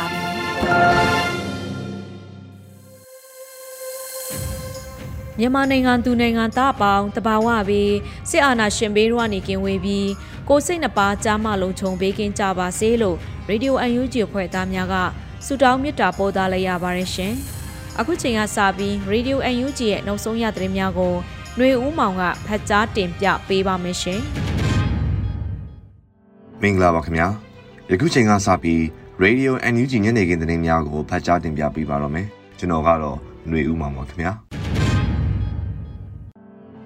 ါပြီ မြန်မာနိုင်ငံသူနိုင်ငံသားအပေါင်းတဘာဝပြီးစစ်အာဏာရှင်ဘေးတို့ကနေကင်းဝေးပြီးကိုစိတ်နှပါကြားမလုံးခြုံပေးကင်းကြပါစေလို့ရေဒီယိုအန်ယူဂျီအဖွဲ့သားများကဆုတောင်းမေတ္တာပို့သလိုက်ရပါတယ်ရှင်။အခုချိန်ကစပြီးရေဒီယိုအန်ယူဂျီရဲ့နောက်ဆုံးရသတင်းများကိုຫນွေဦးမောင်ကဖတ်ကြားတင်ပြပေးပါမယ်ရှင်။မင်္ဂလာပါခင်ဗျာ။ယခုချိန်ကစပြီး Radio NUG ညနေခင်းသတင်းများကိုဖတ်ကြားတင်ပြပေးပါတော့မယ်။ကျွန်တော်ကတော့ຫນွေဦးမောင်ပါခင်ဗျာ။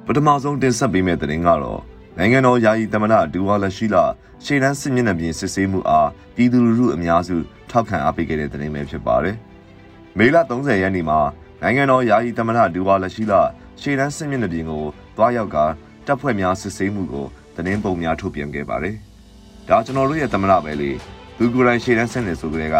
ပထမဆုံးတင်ဆက်ပေးမယ့်သတင်းကတော့နိုင်ငံတော်ယာယီသမ္မတဒူဝါလက်ရှိလာရှေ့တန်းစစ်မျက်နှာပြင်စစ်ဆေးမှုအားပြည်သူလူထုအများစုထောက်ခံအားပေးခဲ့တဲ့သတင်းပဲဖြစ်ပါတယ်။မေလ30ရက်နေ့မှာနိုင်ငံတော်ယာယီသမ္မတဒူဝါလက်ရှိလာရှေ့တန်းစစ်မျက်နှာပြင်ကိုတွားရောက်ကတပ်ဖွဲ့များစစ်ဆေးမှုကိုသတင်းပုံများထုတ်ပြန်ခဲ့ပါတယ်။ဒါကျွန်တော်တို့ရဲ့သမ္မတပဲလေ သူကိုယ်တိုင်ရှေ့တန်းဆင်းနေဆိုကြတဲ့က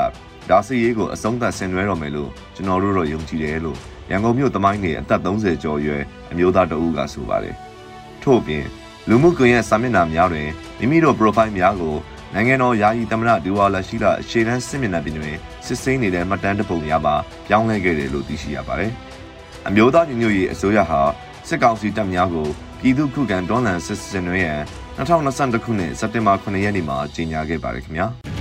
ဒါစီရေးကိုအဆုံးသတ်ဆင်နွှဲတော်မယ်လို့ကျွန်တော်တို့တော့ယုံကြည်တယ်လို့ရန်ကုန်မြို့တမိုင်းနေအသက်30ကျော်ရွယ်အမျိုးသားတဦးကဆိုပါတယ်။ထို့ပြင်လူမှုကွန်ရက်စာမျက်နှာများတွင်မိမိတို့ profile များကိုနိုင်ငံတော်ယာယီသမ္မတဒူဝါလာရှိလာရှေ့တန်းစစ်မျက်နှာပြင်တွင်စစ်ဆေးနေတဲ့မှတ်တမ်းတပုံများပါပြောင်းလဲခဲ့တယ်လို့သိရှိရပါတယ်။အမျိုးသားညီညွတ်ရေးအစိုးရဟာစစ်ကောင်စီတပ်များကိုပြည်သူ့ခုခံတွန်းလှန်စစ်ဆင်နွှဲရန်2022ခုနှစ်စက်တင်ဘာ9ရက်နေ့မှာကြေညာခဲ့ပါတယ်ခင်ဗျာ။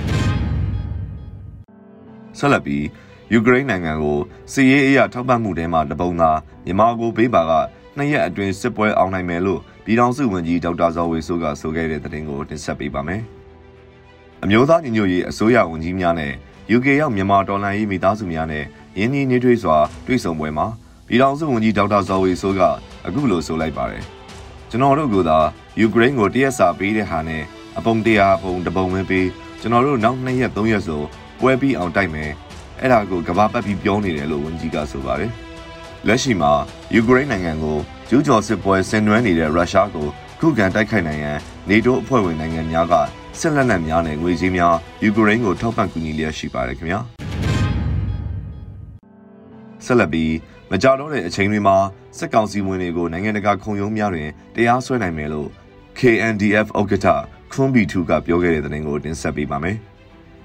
ဆက်လက်ပြီးယူကရိန်းနိုင်ငံကိုစစ်ရေးအရာထောက်ပံ့မှုထဲမှာတပုံသာမြန်မာကိုပေးပါကနှစ်ရက်အတွင်းစစ်ပွဲအောင်နိုင်မယ်လို့ပြည်ထောင်စုဝန်ကြီးဒေါက်တာဇော်ဝေဆိုးကဆိုခဲ့တဲ့သတင်းကိုတင်ဆက်ပေးပါမယ်။အမျိုးသားညီညွတ်ရေးအစိုးရဝန်ကြီးများနဲ့ UK ရောက်မြန်မာတော်လှန်ရေးမိသားစုများနဲ့ရင်းနှီးနှွေးထွေးစွာတွေ့ဆုံပွဲမှာပြည်ထောင်စုဝန်ကြီးဒေါက်တာဇော်ဝေဆိုးကအခုလိုဆိုလိုက်ပါတယ်။ကျွန်တော်တို့ကသာယူကရိန်းကိုတရက်စာပေးတဲ့ဟာနဲ့အပုံတရာပုံတပုံပဲပေးကျွန်တော်တို့နောက်2ရက်3ရက်ဆို ပွဲပြီးအောင်တိုက်မယ်အဲ့ဒါကိုကဘာပတ်ပြီးပြောနေတယ်လို့ဝန်ကြီးကဆိုပါတယ်လက်ရှိမှာယူကရိန်းနိုင်ငံကိုကျူးကျော်စစ်ပွဲဆင်နွှဲနေတဲ့ရုရှားကိုခုခံတိုက်ခိုက်နိုင်ရန်နေတိုးအဖွဲ့ဝင်နိုင်ငံများကစစ်လက်နက်များနဲ့ငွေကြေးများယူကရိန်းကိုထောက်ပံ့ကူညီလျက်ရှိပါတယ်ခင်ဗျာဆက်လက်ပြီးမကြတော့တဲ့အချိန်တွေမှာစစ်ကောင်စီဝင်တွေကိုနိုင်ငံတကာခုံရုံးများတွင်တရားစွဲနိုင်မယ်လို့ KNDF ဥက္ကဋ္ဌခွန်ဘီထူကပြောခဲ့တဲ့သတင်းကိုတင်ဆက်ပေးပါမယ်။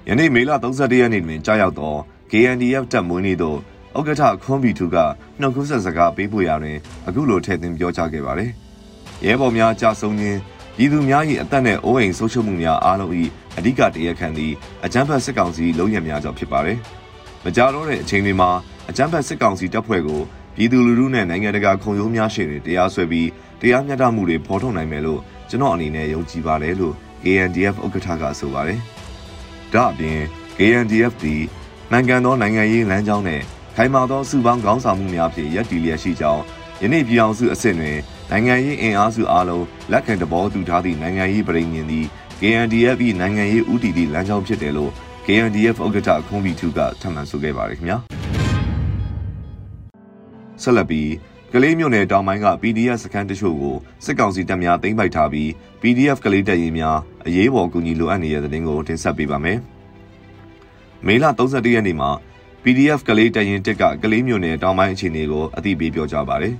ယနေ့မေလ31ရက်နေ့တွင်ကြားရောက်သော KNDF တပ်မွေးနေ့သို့ဥက္ကဋ္ဌခွန်ဘီထူကနှုတ်ခွန်းဆက်စကားပေးပို့ရာတွင်အခုလိုထည့်သွင်းပြောကြားခဲ့ပါတယ်။ရဲဘော်များကြာဆုံးခြင်းပြည်သူများ၏အသက်နှင့်အိုးအိမ်ဆုံးရှုံးမှုများအားလုံး၏အဓိကတရားခံသည်အကြမ်းဖက်စစ်ကောင်စီလုံးရများကြောင့်ဖြစ်ပါတယ်။မကြာတော့တဲ့အချိန်တွေမှာအကြမ်းဖက်စစ်ကောင်စီတပ်ဖွဲ့ကိုပြည်သူလူထုနဲ့နိုင်ငံတကာခုံရုံးများရှင်တွေတရားစွဲပြီးတရားမျှတမှုတွေဖော်ထုတ်နိုင်မယ်လို့ကျွန်တော်အနေနဲ့ယုံကြည်ပါတယ်လို့ KNDF ဥက္ကဋ္ဌကဆိုပါတယ်။ ဒါအပြင် KNDF သည်နိုင်ငံသောနိုင်ငံရေးလမ်းကြောင်းနဲ့ခိုင်မာသောစုပေါင်းခေါင်းဆောင်မှုများဖြင့်ရည်တည်လျက်ရှိကြောင်းယနေ့ပြည်အောင်စုအဆင့်တွင်နိုင်ငံရေးအင်အားစုအားလုံးလက်ခံတဘောတူထားသည့်နိုင်ငံရေးပြည်ညင်သည် KNDF ၏နိုင်ငံရေးဦးတည်သည့်လမ်းကြောင်းဖြစ်တယ်လို့ KNDF ဥက္ကဋ္ဌခွန်ဘီထူကထပ်မံဆိုခဲ့ပါတယ်ခင်ဗျာဆက်လက်ပြီး ကလေးမျိုးနယ်တောင်ပိုင်းက PDF စခန်းတချို့ကိုစစ်ကောင်စီတပ်များသိမ်းပိုက်ထားပြီး PDF ကလေးတပ်ရင်းများအရေးပေါ်ကူညီလိုအပ်နေတဲ့တဲ့တင်ကိုတင်ဆက်ပေးပါမယ်။မေလ31ရက်နေ့မှာ PDF ကလေးတရင်တက်ကကလေးမျိုးနယ်တောင်ပိုင်းအခြေအနေကိုအသိပေးပြောကြားပါတယ်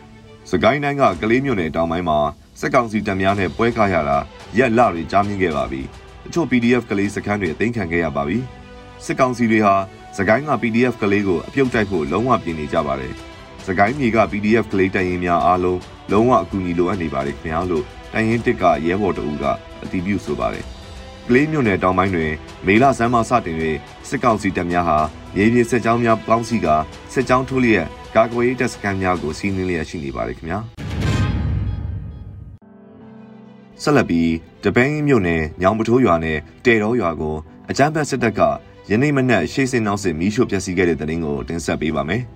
။စကိုင်းတိုင်းကကလေးမျိုးနယ်တောင်ပိုင်းမှာစက်ကောင်စီတပ်များနဲ့ပွဲကားရတာရက်လတွေကြားမြင့်ခဲ့ပါပြီ။တချို့ PDF ကလေးစခန်းတွေအသိမ်းခံခဲ့ရပါပြီ။စစ်ကောင်စီတွေဟာစကိုင်းက PDF ကလေးကိုအပြုတ်တိုက်ဖို့လုံးဝပြင်နေကြပါတယ်။ စကိုင်းမြေက PDF ကလေးတရင်များအားလုံးလုံးဝအကူအညီလိုအပ်နေပါတယ်ခင်ဗျာလို့တရင်တက်ကရဲဘော်တအူးကအတည်ပြုဆိုပါတယ်။ကလေးမြို့နယ်တောင်ပိုင်းတွင်မေလဆန်းမှစတင်၍စစ်ကောင်စီတပ်များဟာမြေပြင်စစ်ကြောင်းများပေါင်းစည်းကာစစ်ကြောင်းထိုးလျက်ကာကွယ်ရေးတပ်စခန်းများကိုစီးနင်းလျက်ရှိနေပါတယ်ခင်ဗျာဆက်လက်ပြီးတပင်းမြို့နယ်ညောင်ပထိုးရွာနဲ့တဲတော်ရွာကိုအကြမ်းဖက်စစ်တပ်ကယနေ့မနက်ရှေ့စင်နောက်စစ်မီးရှို့ဖျက်ဆီးခဲ့တဲ့တဲ့တင်ကိုတင်ဆက်ပေးပါမယ်။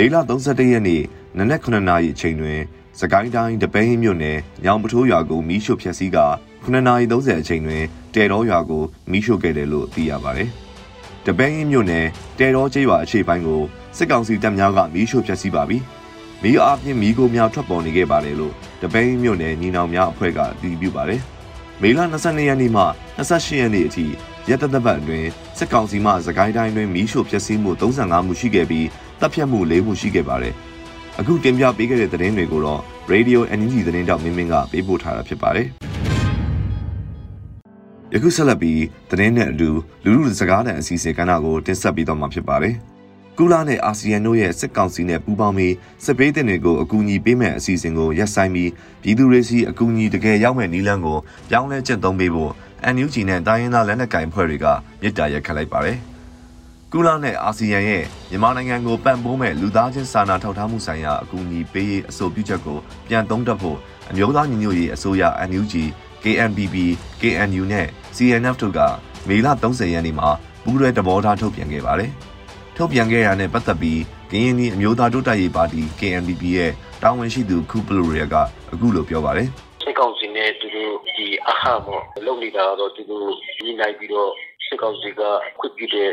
မေလ31ရက်နေ့နနက်9နာရီအချိန်တွင်စကိုင်းတိုင်းတပင်းမြို့နယ်ညောင်ပထိုးရွာကိုမီးရှို့ဖျက်ဆီးက9:30အချိန်တွင်တဲတော်ရွာကိုမီးရှို့ခဲ့တယ်လို့သိရပါတယ်။တပင်းမြို့နယ်တဲတော်ကျေးရွာအခြေပိုင်းကိုစစ်ကောင်စီတပ်များကမီးရှို့ဖျက်ဆီးပါပြီ။မီးအားဖြင့်မီးကိုများထွက်ပေါ်နေခဲ့ပါတယ်လို့တပင်းမြို့နယ်ညီနောင်များအဖွဲ့ကအတည်ပြုပါတယ်။မေလ22ရက်နေ့မှ28ရက်နေ့အထိရက်သက်သက်ပတ်အတွင်းစစ်ကောင်စီမှစကိုင်းတိုင်းတွင်မီးရှို့ဖျက်ဆီးမှု35မှုရှိခဲ့ပြီး တပ်ဖြတ်မှု4မှုရှိခဲ့ပါတယ်။အခုတင်ပြပေးခဲ့တဲ့သတင်းတွေကိုတော့ Radio NG သတင်းတောက်မင်းမင်းကပေးပို့ထားတာဖြစ်ပါတယ်။ယခုဆက်လက်ပြီးသတင်းနဲ့အတူလူလူစကားတန်အစီအစဉ်ကဏ္ဍကိုတင်ဆက်ပေးတော့မှာဖြစ်ပါတယ်။ကုလာနဲ့အာဆီယံတို့ရဲ့စစ်ကောင်စီနဲ့ပူးပေါင်းပြီးစစ်ပေးတဲ့တွေကိုအကူအညီပေးမဲ့အစီအစဉ်ကိုရပ်ဆိုင်းပြီးပြည်သူတွေစီအကူအညီတကယ်ရောက်မဲ့နည်းလမ်းကိုပြောင်းလဲကျင့်သုံးပေးဖို့ NUG နဲ့တိုင်းရင်းသားလက်နက်ကိုင်ဖွဲ့တွေကမြစ်တာရက်ခတ်လိုက်ပါတယ်။ ကုလာနဲ့အာဆီယံရဲ့မြန်မာနိုင်ငံကိုပံ့ပိုးမဲ့လူသားချင်းစာနာထောက်ထားမှုဆိုင်ရာအကူအညီပေးရေးအဆိုပြုချက်ကိုပြန်သုံးသပ်ဖို့အမျိုးသားညီညွတ်ရေးအစိုးရ NUG KNPB, KNU နဲ့ CNF တို့ကမေလ30ရက်နေ့မှာပူးတွဲတဘောထားထုတ်ပြန်ခဲ့ပါတယ်။ထုတ်ပြန်ခဲ့ရတဲ့ပတ်သက်ပြီးကရင်ပြည်အမျိုးသားတိုးတက်ရေးပါတီ KNPB ရဲ့တာဝန်ရှိသူခုပလိုရဲကအခုလိုပြောပါတယ်။စစ်ကောင်စီနဲ့သူတို့ဒီအခါမောလုံနေတာတော့သူတို့ညီနိုင်ပြီးတော့စစ်ကောင်စီကခွင့်ပြုတဲ့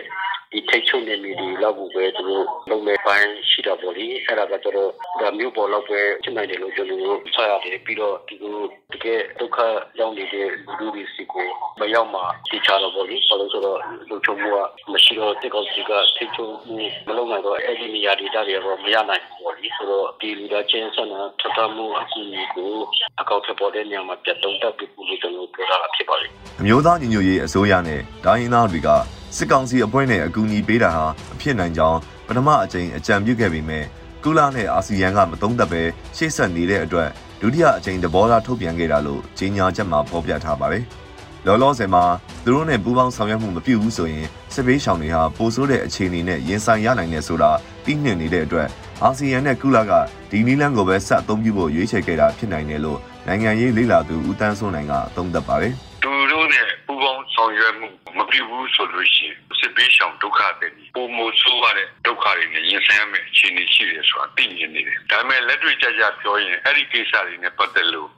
ဒီထိတ်ချုံနေမိဒီလောက်ကိုပဲသူတို့လုံမဲ့ပိုင်းရှိတာပေါ့လေအဲ့ဒါကတော့ဒါမျိုးပေါ်လောက်ပဲဖြစ်နိုင်တယ်လို့ကျွန်တော်တို့ဆက်ရတယ်ပြီးတော့ဒီလိုတကယ်ဒုက္ခရောက်နေတဲ့လူတွေတွေစီကိုမရောက်မှဒီချတော့ပေါ့လေဘာလို့ဆိုတော့လူချုံမှုကမရှိတော့တက်ကောက်စီကထိတ်ချုံမှုမလုပ်နိုင်တော့အဲ့ဒီနေရာဒေသတွေကတော့မရနိုင်ဘူးပေါ့လေဆိုတော့ဒီလူသားချင်းဆန္ဒထထမှုအကူအညီကိုအကောက်ထပေါ်တဲ့နေရာမှာပြတ်တုံးတက်ပြီးလို့ကျွန်တော်ပြောတာဖြစ်ပါလိမ့်အမျိုးသားညီညွတ်ရေးအစိုးရနဲ့တိုင်းရင်းသားတွေကစစ်ကောင်စီအဖွဲ့နဲ့အကူအညီပေးတာဟာအဖြစ်နိုင်ကြောင်းပထမအကြိမ်အကြံပြုခဲ့ပေမဲ့ကုလနဲ့အာဆီယံကမသုံးသပ်ပဲရှေ့ဆက်နေတဲ့အတွက်ဒုတိယအကြိမ်သဘောထားထုတ်ပြန်ခဲ့တာလို့ကြေညာချက်မှာဖော်ပြထားပါတယ်။လောလောဆယ်မှာသူတို့နဲ့ပူးပေါင်းဆောင်ရွက်မှုမပြုဘူးဆိုရင်စစ်ပေးရှောင်တွေဟာပိုဆိုးတဲ့အခြေအနေနဲ့ရင်ဆိုင်ရနိုင်တယ်ဆိုတာသိနှင့်နေတဲ့အတွက်အာဆီယံနဲ့ကုလကဒီနီလန်းကိုပဲဆက်အသုံးပြုဖို့ရွေးချယ်ခဲ့တာဖြစ်နိုင်တယ်လို့နိုင်ငံရေးလေ့လာသူဦးတန်းစိုးနိုင်ကသုံးသပ်ပါတယ်။သူတို့နဲ့ပူးပေါင်းဆောင်ရွက်မှုမပြုဘူး ဆိုလို့ရှိရင်စစ်ပေးရှောင်ဒုက္ခတွေပုံမဆိုးရတဲ့ဒုက္ခတွေနဲ့ရင်ဆိုင်ရမယ့်အခြေအနေရှိတယ်ဆိုတာသိမြင်နေတယ်ဒါပေမဲ့လက်တွေ့ကြကြပြောရင်အဲ့ဒီကိစ္စတွေနဲ့ပတ်သက်လို့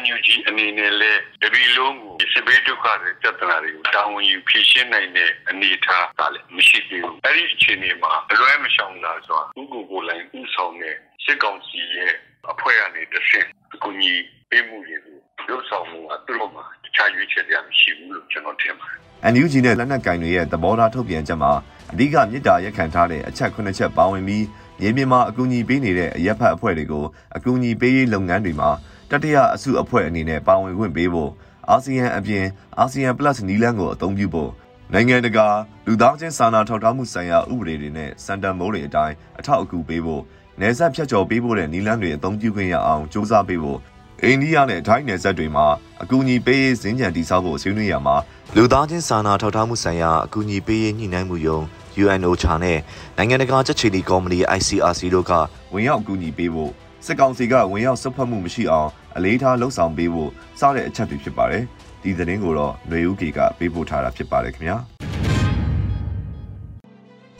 NUG အနေနဲ့လည်းတပီလုံးကိုစစ်ဘေးဒုက္ခတွေပြဿနာတွေကိုတာဝန်ယူဖြေရှင်းနိုင်တဲ့အနေအထားကလည်းမရှိသေးဘူးအဲ့ဒီအခြေအနေမှာအလွဲမရှောင်လာစွာဥကိုကိုလိုင်းဥဆောင်တဲ့စစ်ကောင်စီရဲ့အဖွဲ့အနေနဲ့ဆင့်အကူအညီပေးမှုတွေကိုရုပ်ဆောင်မှုအတူတူမှာတ ခြားရွေးချယ်ရမရှိဘူးလို့ကျွန်တော်ထင်ပါတယ်။ NUG နဲ့လက်နက်ကင်တွေရဲ့သဘောထားထုတ်ပြန်ချက်မှာအဓိကမြစ်တာရက်ခံထားတဲ့အချက်9ချက်ပါဝင်ပြီးမြေပြင်မှာအကူအညီပေးနေတဲ့အရက်ဖတ်အဖွဲ့တွေကိုအကူအညီပေးရေးလုပ်ငန်းတွေမှာတတိယအစုအဖွဲ့အနေနဲ့ပါဝင်ခွင့်ပေးဖို့အာဆီယံအပြင်အာဆီယံ plus နီလန်းကိုအသုံးပြုဖို့နိုင်ငံတကာလူသားချင်းစာနာထောက်ထားမှုဆိုင်ရာဥပဒေတွေနဲ့စံတန်မိုးတွေအတိုင်းအထောက်အကူပေးဖို့နယ်စပ်ဖြတ်ကျော်ပေးဖို့တဲ့နီလန်းတွေအသုံးပြုခွင့်ရအောင်စ조사ပေးဖို့ အိန္ဒိယနဲ့ထိုင်းနယ်စပ်တွေမှာအကူအညီပေးရေးစင်ကြံတိစောက်ဖို့ဆွေးနွေးရမှာလူသားချင်းစာနာထောက်ထားမှုဆိုင်ရာအကူအညီပေးရေးညှိနှိုင်းမှုယုံ UNOCHA နဲ့နိုင်ငံတကာချက်ချီလီကော်မတီ ICRC တို့ကဝင်ရောက်အကူအညီပေးဖို့စစ်ကောင်စီကဝင်ရောက်ဆွတ်ဖက်မှုမရှိအောင်အလေးထားလှုံ့ဆော်ပေးဖို့စတဲ့အချက်တွေဖြစ်ပါတယ်။ဒီသတင်းကိုတော့ຫນွေဦးကေကပေးပို့ထားတာဖြစ်ပါတယ်ခင်ဗျာ။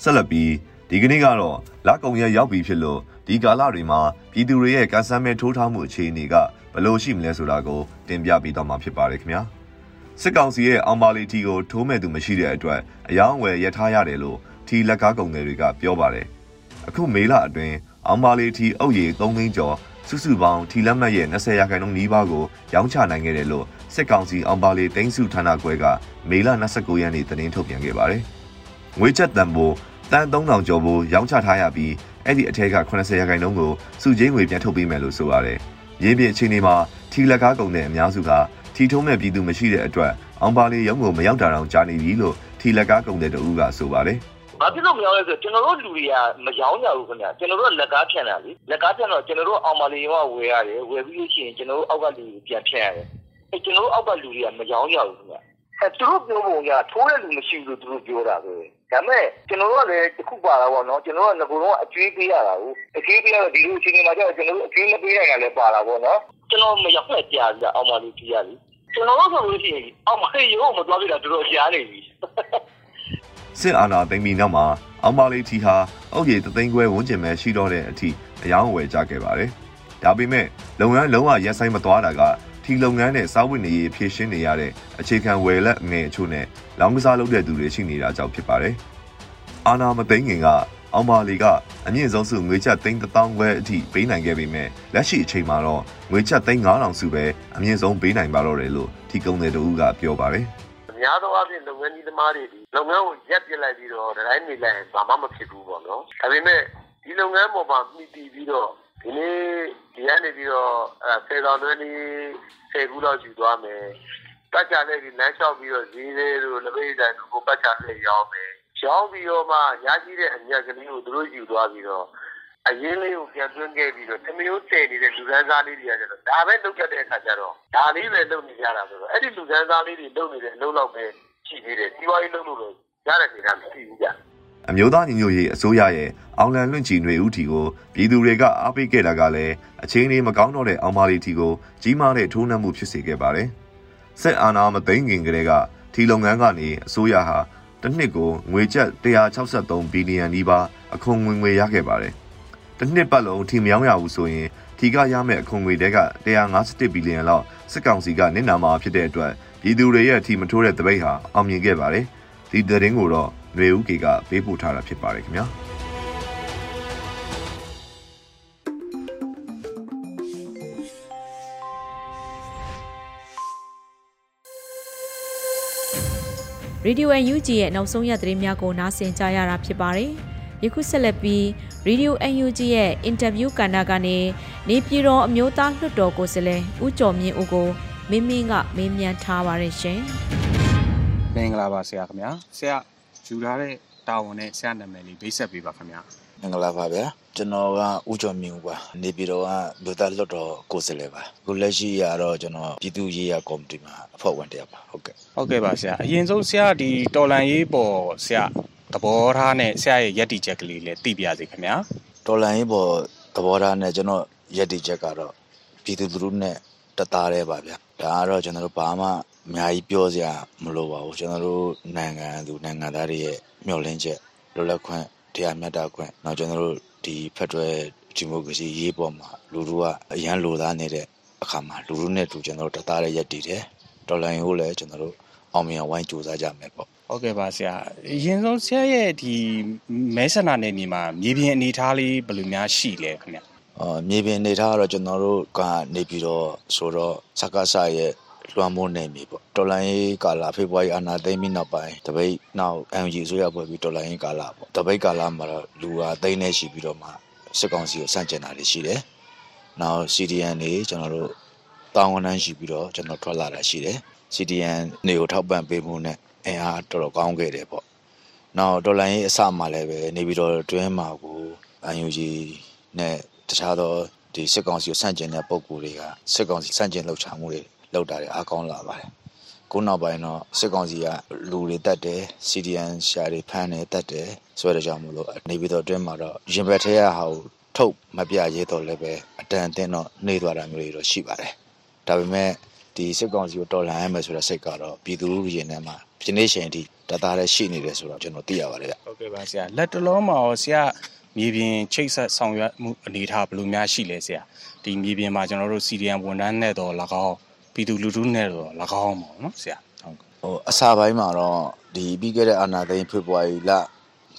ဆက်လက်ပြီးဒီကနေ့ကတော့လက်ကုံရရောက်ပြီဖြစ်လို့ဒီကာလတွေမှာပြည်သူတွေရဲ့ကန်ဆယ်မဲထိုးထားမှုအခြေအနေက ဘယ်လိုရှိမလဲဆိုတာကိုတင်ပြပေးတော့မှာဖြစ်ပါတယ်ခင်ဗျာစစ်ကောင်စီရဲ့အောင်ပါလီတီကိုထိုးမဲ့သူမရှိတဲ့အတွက်အယောင်းဝယ်ရထားရတယ်လို့ထီလက်ကားကုံတွေကပြောပါတယ်အခုမေလအတွင်းအောင်ပါလီတီအုပ်ရည်3သိန်းကျော်စုစုပေါင်းထီလက်မှတ်ရဲ့20ရာခိုင်နှုန်းနီးပါးကိုရောင်းချနိုင်ခဲ့တယ်လို့စစ်ကောင်စီအောင်ပါလီတင်းစုဌာနခွဲကမေလ29ရက်နေ့သတင်းထုတ်ပြန်ခဲ့ပါတယ်ငွေချက်တန်ဖိုးတန်3000ကျော်ဖို့ရောင်းချထားရပြီးအဲ့ဒီအထက်က80ရာခိုင်နှုန်းကိုစုချင်းငွေပြန်ထုတ်ပေးမယ်လို့ဆိုပါတယ်။ ရင်းပြအခြေအနေမှာထီလက်ကားကုန်တဲ့အများစုကထီထုံးမဲ့ပြည်သူမရှိတဲ့အတွက်အောင်ပါလေးရုံးကိုမရောက်တာတောင်ကြားနေပြီလို့ထီလက်ကားကုန်တဲ့တူကဆိုပါတယ်။ဘာဖြစ်လို့မရောက်လဲဆိုကျွန်တော်တို့လူတွေကမရောင်းကြဘူးခင်ဗျကျွန်တော်တို့ကလက်ကားဖြန့်တာလေလက်ကားဖြန့်တော့ကျွန်တော်တို့အောင်ပါလေးရောဝယ်ရတယ်ဝယ်ပြီးလို့ရှိရင်ကျွန်တော်တို့အောက်ကလူပြန်ဖြန့်ရတယ်အဲကျွန်တော်တို့အောက်ကလူတွေကမရောင်းကြဘူးခင်ဗျ အဲသူတို့ပြောပုံကထိုးတဲ့လူမရှိဘူးလို့သူတို့ပြောတာပဲဒါပေမဲ့ကျွန်တော်တို့ကလည်းတစ်ခုပါတာပေါ့နော်ကျွန်တော်တို့ကငကိုတော့အကျွေးပေးရတာကိုအကျွေးပေးရတော့ဒီလိုအချိန်မှာကျတော့ကျွန်တော်တို့အကျွေးမပေးနိုင်တာလည်းပါတာပေါ့နော်ကျွန်တော်မရောက်ဖက်ကြာပြီအောင်မလေးကြည့်ရပြီကျွန်တော်တို့ဆိုလို့ရှိရင်အောင်မလေးရုံးမသွားပြတာတော်တော်ကြားနေပြီစစ်အာဏာသိမ်းပြီးနောက်မှာအောင်ပါလေးထီဟာအုတ်ရည်တသိန်းခွဲဝန်းကျင်ပဲရှိတော့တဲ့အထိအယောင်းအဝယ်ကြခဲ့ပါတယ်။ဒါပေမဲ့လုပ်ငန်းလုံးဝရက်ဆိုင်မသွားတာက ထီလုပ်ငန်းနဲ့စားဝတ်နေရေးဖြည့်ရှင်းနေရတဲ့အခြေခံဝယ်လက်ငယ်အချို့နဲ့လောင်းကစားလုပ်တဲ့သူတွေရှိနေတာကြောင့်ဖြစ်ပါတယ်။အာဏာမသိမ်းခင်ကအောင်ပါလီကအမြင့်ဆုံးစုငွေချက်သိန်း1000ခွဲအထိပေးနိုင်ခဲ့ပေမဲ့လက်ရှိအချိန်မှာတော့ငွေချက်သိန်း9000စုပဲအမြင့်ဆုံးပေးနိုင်ပါတော့တယ်လို့ထီကုံတဲ့တူကပြောပါတယ်။အများသောအားဖြင့်လုပ်ငန်းကြီးသမားတွေဒီလုပ်ငန်းကိုရက်ပြစ်လိုက်ပြီးတော့တိုင်းနေလိုက်ရင်ဘာမှမဖြစ်ဘူးပေါ့နော်ဒါပေမဲ့ဒီလုပ်ငန်းပေါ်မှာမှီတည်ပြီးတော့ ဒီနေ့ဒီကနေပြီးတော့အဲဆယ်တော်တွင်းဒီဆယ်ခုလောက်ယူသွားမယ်ပတ်ချတဲ့ဒီလမ်းလျှောက်ပြီးတော့ဈေးလေးတို့လက်ပိတ်တိုင်းတို့ကိုပတ်ချတဲ့ရောင်းမယ်ရောင်းပြီးတော့မှရရှိတဲ့အမြတ်ကလေးကိုသူတို့ယူသွားပြီးတော့အရင်လေးကိုပြန်သွင်းခဲ့ပြီးတော့တမျိုးတည်နေတဲ့လူကန်းစားလေးတွေကကျတော့ဒါပဲလုပ်တတ်တဲ့အခါကျတော့ဒါလေးပဲလုပ်နေကြတာဆိုတော့အဲ့ဒီလူကန်းစားလေးတွေလုပ်နေတဲ့အလုပ်လောက်ပဲရှိသေးတယ်ဒီဝါးကြီးလုပ်လို့တော့ရတဲ့နေရာမရှိဘူးကြ အမျိုးသားညီညွတ်ရေးအစိုးရရဲ့အောင်လန်လွင့်ချီຫນွေဦးထီကိုပြည်သူတွေကအားပေးခဲ့တာကလည်းအချင်းလေးမကောင်းတော့တဲ့အောင်မာလီထီကိုကြီးမားတဲ့ထိုးနှက်မှုဖြစ်စေခဲ့ပါတယ်။စစ်အာဏာမသိမ်းခင်ကတည်းကထီလုပ်ငန်းကနေအစိုးရဟာတစ်နှစ်ကိုငွေကျပ်163ဘီလီယံနီးပါးအခွန်ငွေငွေရခဲ့ပါတယ်။တစ်နှစ်ပတ်လုံးထီမယောင်းရဘူးဆိုရင်ထီကရမယ့်အခွန်ငွေတဲက151ဘီလီယံလောက်စစ်ကောင်စီကနစ်နာမှာဖြစ်တဲ့အတွက်ပြည်သူတွေရဲ့ထီမထိုးတဲ့တပိတ်ဟာအောင်မြင်ခဲ့ပါတယ်။ဒီသတင်းကိုတော့ ຫນွေဦးကေကပေးပို့ထားတာဖြစ်ပါတယ်ခင်ဗျာ။ Radio UNG ရဲ့နောက်ဆုံးရသတင်းများကိုနားဆင်ကြရတာဖြစ်ပါတယ်။ယခုဆက်လက်ပြီး Radio UNG ရဲ့အင်တာဗျူးကဏ္ဍကနေနေပြည်တော်အမျိုးသားလွှတ်တော်ကိုယ်စားလှယ်ဦးကျော်မြင့်ဦးကိုမင်းမင်းကမေးမြန်းထားပါတယ်ရှင်မင်္ဂလာပါဆရာခင်ဗျာဆရာ ယူထားတဲ့တာဝန်နဲ့ဆရာနာမည်လေးဗိတ်ဆက်ပေးပါခင်ဗျာမင်္ဂလာပါဗျာကျွန်တော်ကဦးကျော်မြင့်ဦးပါနေပြည်တော်ကဗုဒ္ဓလွတ်တော်ကိုယ်စားလှယ်ပါခုလက်ရှိရတော့ကျွန်တော်ပြည်သူ့ရေးရာကော်မတီမှာအဖွဲ့ဝင်တစ်ယောက်ပါဟုတ်ကဲ့ဟုတ်ကဲ့ပါဆရာအရင်ဆုံးဆရာဒီတော်လန်ရေးပေါ်ဆရာသဘောထားနဲ့ဆရာရဲ့ယက်တီချက်ကလေးလည်းသိပြစေခင်ဗျာတော်လန်ရေးပေါ်သဘောထားနဲ့ကျွန်တော်ရည်တည်ချက်ကတော့ပြည်သူလူထုနဲ့တသားတည်းပါဗျာဒါကတော့ကျွန်တော်တို့ဘာမှ အများကြီးပြောစရာမလိုပါဘူးကျွန်တော်တို့နိုင်ငံသူနိုင်ငံသားတွေရဲ့မျှော်လင့်ချက်လွတ်လပ်ခွင့်တရားမျှတခွင့်နောက်ကျွန်တော်တို့ဒီဖက်ဒရယ်ဒီမိုကရေစီရေးပေါ်မှာလူထုကအရန်လိုသားနေတဲ့အခါမှာလူထုနဲ့တူကျွန်တော်တို့တသားတည်းရည်တည်တယ်တော်လန်ရေးကိုလည်းကျွန်တော်တို့အောင်မြင်အောင်ဝိုင်းကြိုးစားကြမယ်ပေါ့ဟုတ်ကဲ့ပါဆရာအရင်ဆုံးဆရာရဲ့ဒီမဲဆန္ဒနယ်မြေမှာမြေပြင်အနေအထားလေးဘယ်လိုများရှိလဲခင်ဗျာအော်မြေပြင်နေထားကတော့ကျွန်တော်တို့ကနေပြီးတော့ဆိုတော့စကားဆရဲ့ လွှမ်းမိုးနေပြီပေါ့တော်လိုင်းရေးကာလဖေဖော်ဝါရီအာနာသိမ့်ပြီးနောက်ပိုင်းတပိတ်နောက် MG ဆိုရပွဲပြီးတော်လိုင်းရေးကာလပေါ့တပိတ်ကာလမှာတော့လူဟာသိန်းနေရှိပြီးတော့မှစစ်ကောင်စီကိုစန့်ကျင်တာတွေရှိတယ်နောက် CDN တွေကျွန်တော်တို့တောင်းဝန်တန်းရှိပြီးတော့ကျွန်တော်ထွက်လာတာရှိတယ် CDN နေကိုထောက်ပံ့ပေးမှုနဲ့အင်အားတော်တော်ကောင်းခဲ့တယ်ပေါ့နောက်တော်လိုင်းရေးအစမှလည်းပဲနေပြီးတော့တွင်းမှာကို UNG နဲ့တခြားသောဒီစစ်ကောင်စီကိုဆန့်ကျင်တဲ့ပုံကိုယ်တွေကစစ်ကောင်စီဆန့်ကျင်လှုပ်ရှားမှုတွေ လုပ်တာတွေအားကောင်းလာပါတယ်။ခုနောက်ပိုင်းတော့စစ်ကောင်စီကလူတွေတတ်တယ် CDN ရှာတွေဖမ်းတယ်တတ်တယ်ဆိုတဲ့ကြောင့်မလို့နေပြီးတော့အတွင်းမှာတော့ရင်ဘတ်ထဲရဟာကိုထုတ်မပြရဲတော့လည်းပဲအတန်အသင်းတော့နေသွားတာမျိုးတွေတော့ရှိပါတယ်။ဒါပေမဲ့ဒီစစ်ကောင်စီကိုတော်လှန်ရမယ်ဆိုတဲ့စိတ်ကတော့ပြည်သူလူရင်ထဲမှာဒီနေ့ချိန်ထိတသားတည်းရှိနေတယ်ဆိုတော့ကျွန်တော်သိရပါတယ်ဗျ။ဟုတ်ကဲ့ပါဆရာလက်တလုံးမှာရောဆရာမြေပြင်ချိတ်ဆက်ဆောင်ရွက်မှုအနေအထားဘယ်လိုများရှိလဲဆရာဒီမြေပြင်မှာကျွန်တော်တို့ CDN ဝန်ထမ်းနဲ့တော့၎င်း ပြည်သူလူထုနဲ့တော့၎င်းပေါ့နော်ဆရာဟုတ်ကဲ့ဟိုအစာပိုင်းမှာတော့ဒီပြီးခဲ့တဲ့အာနာသိန်းဖေဖော်ဝါရီလ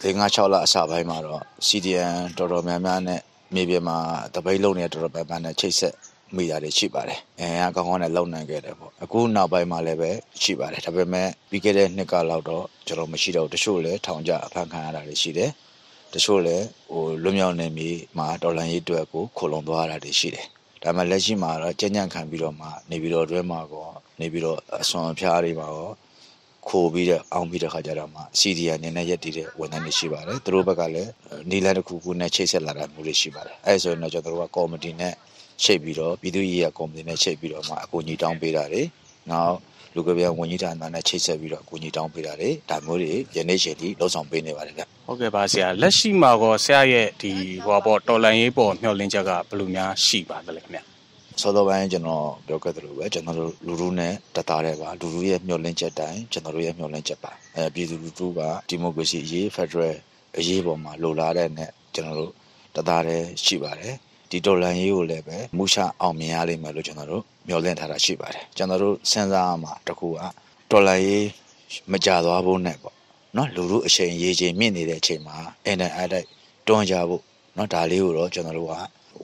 5-6လအစာပိုင်းမှာတော့ CDN တော်တော်များများနဲ့မြေပြင်မှာတပိတ်လုံးနေတော်တော်များများနဲ့ချိတ်ဆက်မိတာတွေရှိပါတယ်။အဲအကောင်းကောင်းနဲ့လုံနိုင်ခဲ့တယ်ပေါ့။အခုနောက်ပိုင်းမှာလည်းပဲရှိပါတယ်။ဒါပေမဲ့ပြီးခဲ့တဲ့နှစ်ကလောက်တော့ကျွန်တော်မရှိတော့ဘူးတချို့လည်းထောင်ကြအဖမ်းခံရတာတွေရှိတယ်။တချို့လည်းဟိုလွတ်မြောက်နေပြီမှာတော်လန်ရေးအတွက်ကိုခိုလုံသွားတာတွေရှိတယ်။ ဒါမှလက်ရှိမှာတော့ကြံ့ကြံ့ခံပြီးတော့မှနေပြီးတော့အတွဲမှာကောနေပြီးတော့အစွန်အဖျားတွေမှာကောခိုးပြီးတဲ့အောင်ပြီးတဲ့ခါကျတော့မှ CDN အနေနဲ့ရက်တည်တဲ့ဝန်ထမ်းတွေရှိပါတယ်သူတို့ဘက်ကလည်းနီလန်တစ်ခုခုနဲ့ချိတ်ဆက်လာတာမျိုးတွေရှိပါတယ်အဲဆိုရင်တော့ကျွန်တော်တို့ကကော်မတီနဲ့ချိတ်ပြီးတော့ပြည်သူ့ရေးရကော်မတီနဲ့ချိတ်ပြီးတော့မှအကူအညီတောင်းပေးတာတွေနောက် လူကပြန်ဝန်ကြီးဌာနနဲ့ချိတ်ဆက်ပြီးတော့အကူအညီတောင်းပေးတာတွေဒါမျိုးတွေယနေ့ချိန်ထိလှုံ့ဆော်ပေးနေပါတယ်ဗျဟုတ်ကဲ့ပါဆရာလက်ရှိမှာကောဆရာရဲ့ဒီဟောပေါ့တော်လန်ရေးပေါ်မျှော်လင့်ချက်ကဘယ်လိုများရှိပါသလဲခင်ဗျစောစောပိုင်းကျွန်တော်ပြောခဲ့သလိုပဲကျွန်တော်တို့လူလူနဲ့တသားတဲ့ပါလူလူရဲ့မျှော်လင့်ချက်တိုင်းကျွန်တော်တို့ရဲ့မျှော်လင့်ချက်ပါအဲပြည်သူလူထုကဒီမိုကရေစီအရေးဖက်ဒရယ်အရေးပေါ်မှာလိုလားတဲ့နဲ့ကျွန်တော်တို့တသားတဲ့ရှိပါတယ် ဒီတော်လန်ရေးကိုလည်းပဲမူရှအောင်မြင်ရလိမ့်မယ်လို့ကျွန်တော်တို့မျှော်လင့်ထားတာရှိပါတယ်ကျွန်တော်တို့စဉ်းစားရမှာတစ်ခုကတော်လန်ရေးမကြသွားဖို့နဲ့ပေါ့နော်လူလူအချိန်ရေးချိန်မြင့်နေတဲ့အချိန်မှာအန်တန်အတိုက်တွန်းကြဖို့နော်ဒါလေးကိုတော့ကျွန်တော်တို့က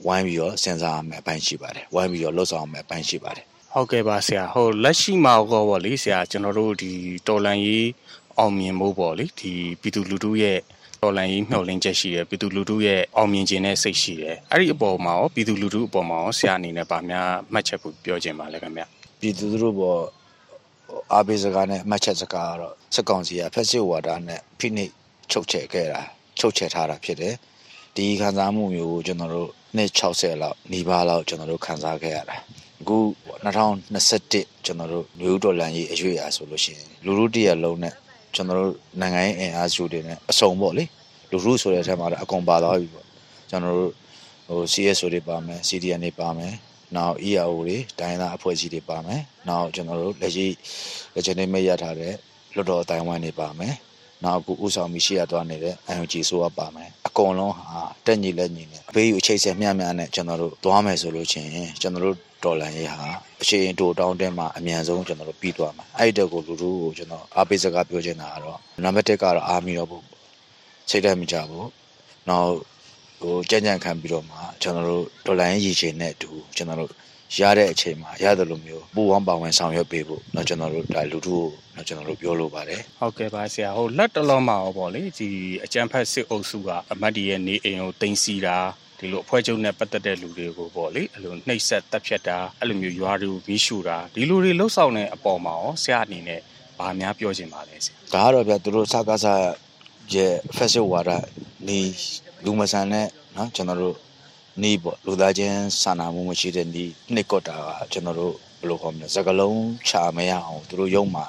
ဝိုင်းပြီးတော့စဉ်းစားရမယ်အပိုင်းရှိပါတယ်ဝိုင်းပြီးတော့လှုပ်ဆောင်ရမယ်အပိုင်းရှိပါတယ်ဟုတ်ကဲ့ပါဆရာဟိုလက်ရှိမှာကောပေါ့လေဆရာကျွန်တော်တို့ဒီတော်လန်ရေးအောင်မြင်ဖို့ပေါ့လေဒီပြည်သူလူထုရဲ့ တော်လန်ရေးမျှော်လင့်ချက်ရှိတယ်ပြည်သူလူထုရဲ့အောင်မြင်ခြင်းနဲ့စိတ်ရှိတယ်အဲ့ဒီအပေါ်မှာရောပြည်သူလူထုအပေါ်မှာရောဆရာအနေနဲ့ဗာများမှတ်ချက်ဖို့ပြောချင်ပါလဲခင်ဗျပြည်သူတို့ဘောအားပေးစကားနဲ့အမှတ်ချက်စကားကတော့စက်ကောင်စီကဖက်စစ်ဝါဒနဲ့ဖိနှိပ်ချုပ်ချယ်ခဲ့တာချုပ်ချယ်ထားတာဖြစ်တယ်ဒီခံစားမှုမျိုးကိုကျွန်တော်တို့နှစ်60လောက်နီးပါးလောက်ကျွန်တော်တို့ခံစားခဲ့ရတာအခု2021ကျွန်တော်တို့မျိုးဒေါ်လန်ကြီးအရွေ့အားဆိုလို့ရှိရင်လူလူတရက်လုံးနဲ့ ကျွန်တော်တို့နိုင်ငံရေးအင်အားစုတွေနဲ့အစုံပေါ့လေလူလူဆိုတဲ့အထက်မှာတော့အကုန်ပါသွားပြီပေါ့ကျွန်တော်တို့ဟို CSO တွေပါမယ် CDN တွေပါမယ်နောက် EAO တွေတိုင်းသားအဖွဲ့အစည်းတွေပါမယ်နောက်ကျွန်တော်တို့လက်ရှိလက်ချင်နေမရထားတဲ့လွတ်တော်အတိုင်းဝိုင်းတွေပါမယ် နောက်အခုဥဆောင်ပြီးရှေ့ရသွားနေတဲ့ IOG ဆိုရပါမယ်အကုန်လုံးဟာတက်ညီလက်ညီနဲ့အပေးယူအချိတ်ဆက်မျှမျှနဲ့ကျွန်တော်တို့သွားမယ်ဆိုလို့ချင်းကျွန်တော်တို့ဒေါ်လာရေးဟာအချိန်တိုတောင်းတဲမှာအမြန်ဆုံးကျွန်တော်တို့ပြီးသွားမှာအဲ့ဒီတက်ကိုလူလူကိုကျွန်တော်အားပေးစကားပြောချင်တာကတော့နံပါတ်1ကတော့အားမီတော့ဘူးစိတ်ဓာတ်မကြဘူးနောက်ဟိုကြံ့ကြံ့ခံပြီးတော့မှကျွန်တော်တို့ဒေါ်လာရေးရည်ချင်တဲ့အတူကျွန်တော်တို့ ရတဲ့အချိန်မှာရတယ်လို့မျိုးပူဝမ်းပါဝင်ဆောင်ရွက်ပေးဖို့เนาะကျွန်တော်တို့ဒါလူထုကိုเนาะကျွန်တော်တို့ပြောလိုပါတယ် ဟုတ်ကဲ့ပါဆရာဟိုလက်တလုံးမှာရောပေါ့လေဒီအကြံဖက်စစ်အုပ်စုကအမတ်ဒီရဲ့နေအိမ်ကိုတင်စီတာဒီလိုအဖွဲ့ချုပ်နဲ့ပတ်သက်တဲ့လူတွေကိုပေါ့လေအဲ့လိုနှိပ်စက်တပ်ဖြတ်တာအဲ့လိုမျိုးရွာတွေကိုမီးရှို့တာဒီလိုတွေလှုပ်ဆောင်တဲ့အပေါ်မှာရောဆရာအနေနဲ့ဗာများပြောချင်ပါလဲဆရာ ဒါကတော့ဗျသူတို့စကားစားရဲ့ festival ဝါဒနေလူမဆန်တဲ့เนาะကျွန်တော်တို့ နေပေါ့လူသားချင်းစာနာမှုမရှိတဲ့နေနှစ်ကော့တာကကျွန်တော်တို့ဘယ်လိုခေါ်မလဲစကလုံးချမရအောင်သူတို့ရုံမှ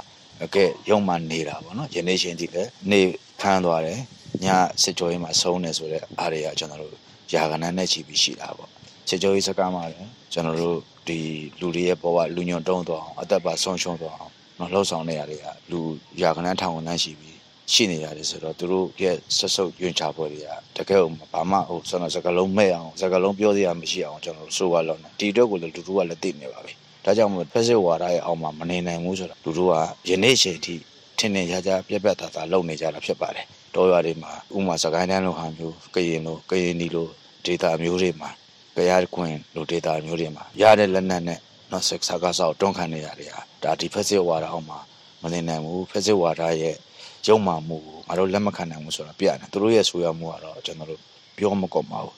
အကဲရုံမှနေတာပေါ့နော်ယနေ့ချင်းဒီလည်းနေဖမ်းသွားတယ်ညစစ်ကြောရေးမှာဆုံးနေဆိုတဲ့အားတွေကကျွန်တော်တို့ယာကနန်းနဲ့ချီပြီးရှိတာပေါ့စစ်ကြောရေးစကားမှာလည်းကျွန်တော်တို့ဒီလူတွေရဲ့ဘဝလူညွန်တုံးသွားအောင်အသက်ပါဆုံးရှုံးသွားအောင်နော်လှုပ်ဆောင်နေရတွေကလူယာကနန်းထောင်ကနန်းရှိပြီး ရှိနေရတယ်ဆိုတော့သူတို့ရဲ့ဆက်ဆုပ်ယွင်ချပွဲတွေကတကယ်ဟိုဘာမှဟိုဆန္ဒစကလုံးမဲ့အောင်စကလုံးပြောစရာမရှိအောင်ကျွန်တော်တို့ဆိုရလောက်နေဒီအတွက်ကိုလည်းလူတို့ကလည်းသိနေပါပြီဒါကြောင့်မို့ဖက်စစ်ဝါဒရဲ့အောက်မှာမနေနိုင်ဘူးဆိုတော့လူတို့ကယနေ့ချိန်ထိထင်ထင်ရှားရှားပြက်ပြက်သားသားလုပ်နေကြတာဖြစ်ပါတယ်တောရွာတွေမှာဥမာစကိုင်းတန်းလိုဟာမျိုးကရင်လိုကရင်ဒီလိုဒေတာမျိုးတွေမှာကြရခွင်လိုဒေတာမျိုးတွေမှာရတဲ့လက်နက်နဲ့နော်ဆက်ဆာကဆောက်တွန်းခံနေရတယ်ဟာဒါဒီဖက်စစ်ဝါဒအောက်မှာမနေနိုင်ဘူးဖက်စစ်ဝါဒရဲ့ ရုံမှမှုကိုငါတို့လက်မခံနိုင်ဘူးဆိုတာပြရတယ်သူတို့ရဲ့ဆိုရမှုကတော့ကျွန်တော်တို့ပြောမကောက်ပါဘူး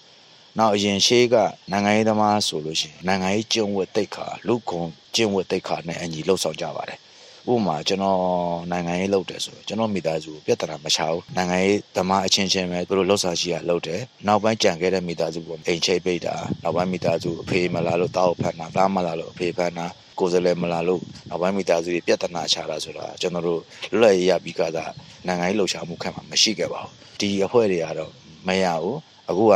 နောက်အရင်ရှေးကနိုင်ငံရေးသမားဆိုလို့ရှိရင်နိုင်ငံရေးကျင့်ဝတ်တိတ်ခါလူကုံကျင့်ဝတ်တိတ်ခါနဲ့အညီလှုပ်ဆောင်ကြပါတယ်ဥပမာကျွန်တော်နိုင်ငံရေးလုပ်တယ်ဆိုတော့ကျွန်တော်မိသားစုပြဿနာမချဘူးနိုင်ငံရေးသမားအချင်းချင်းပဲသူတို့လှုပ်ဆောင်ရှိရလုပ်တယ်နောက်ပိုင်းကြံခဲ့တဲ့မိသားစုကအိမ်ချိတ်ပိတ်တာနောက်ပိုင်းမိသားစုအဖေမလာလို့တောက်ဖန်တာသားမလာလို့အဖေဖန်တာ ကိုယ်စလဲမလာလို့နောက်ပိုင်းမိသားစုတွေပြဿနာချတာဆိုတာကျွန်တော်တို့လွတ်လပ်ရေးရပြီးကသာနိုင်ငံရေးလှုပ်ရှားမှုခံမှာမရှိခဲ့ပါဘူးဒီအဖွဲ့တွေကတော့မရဘူးအခုက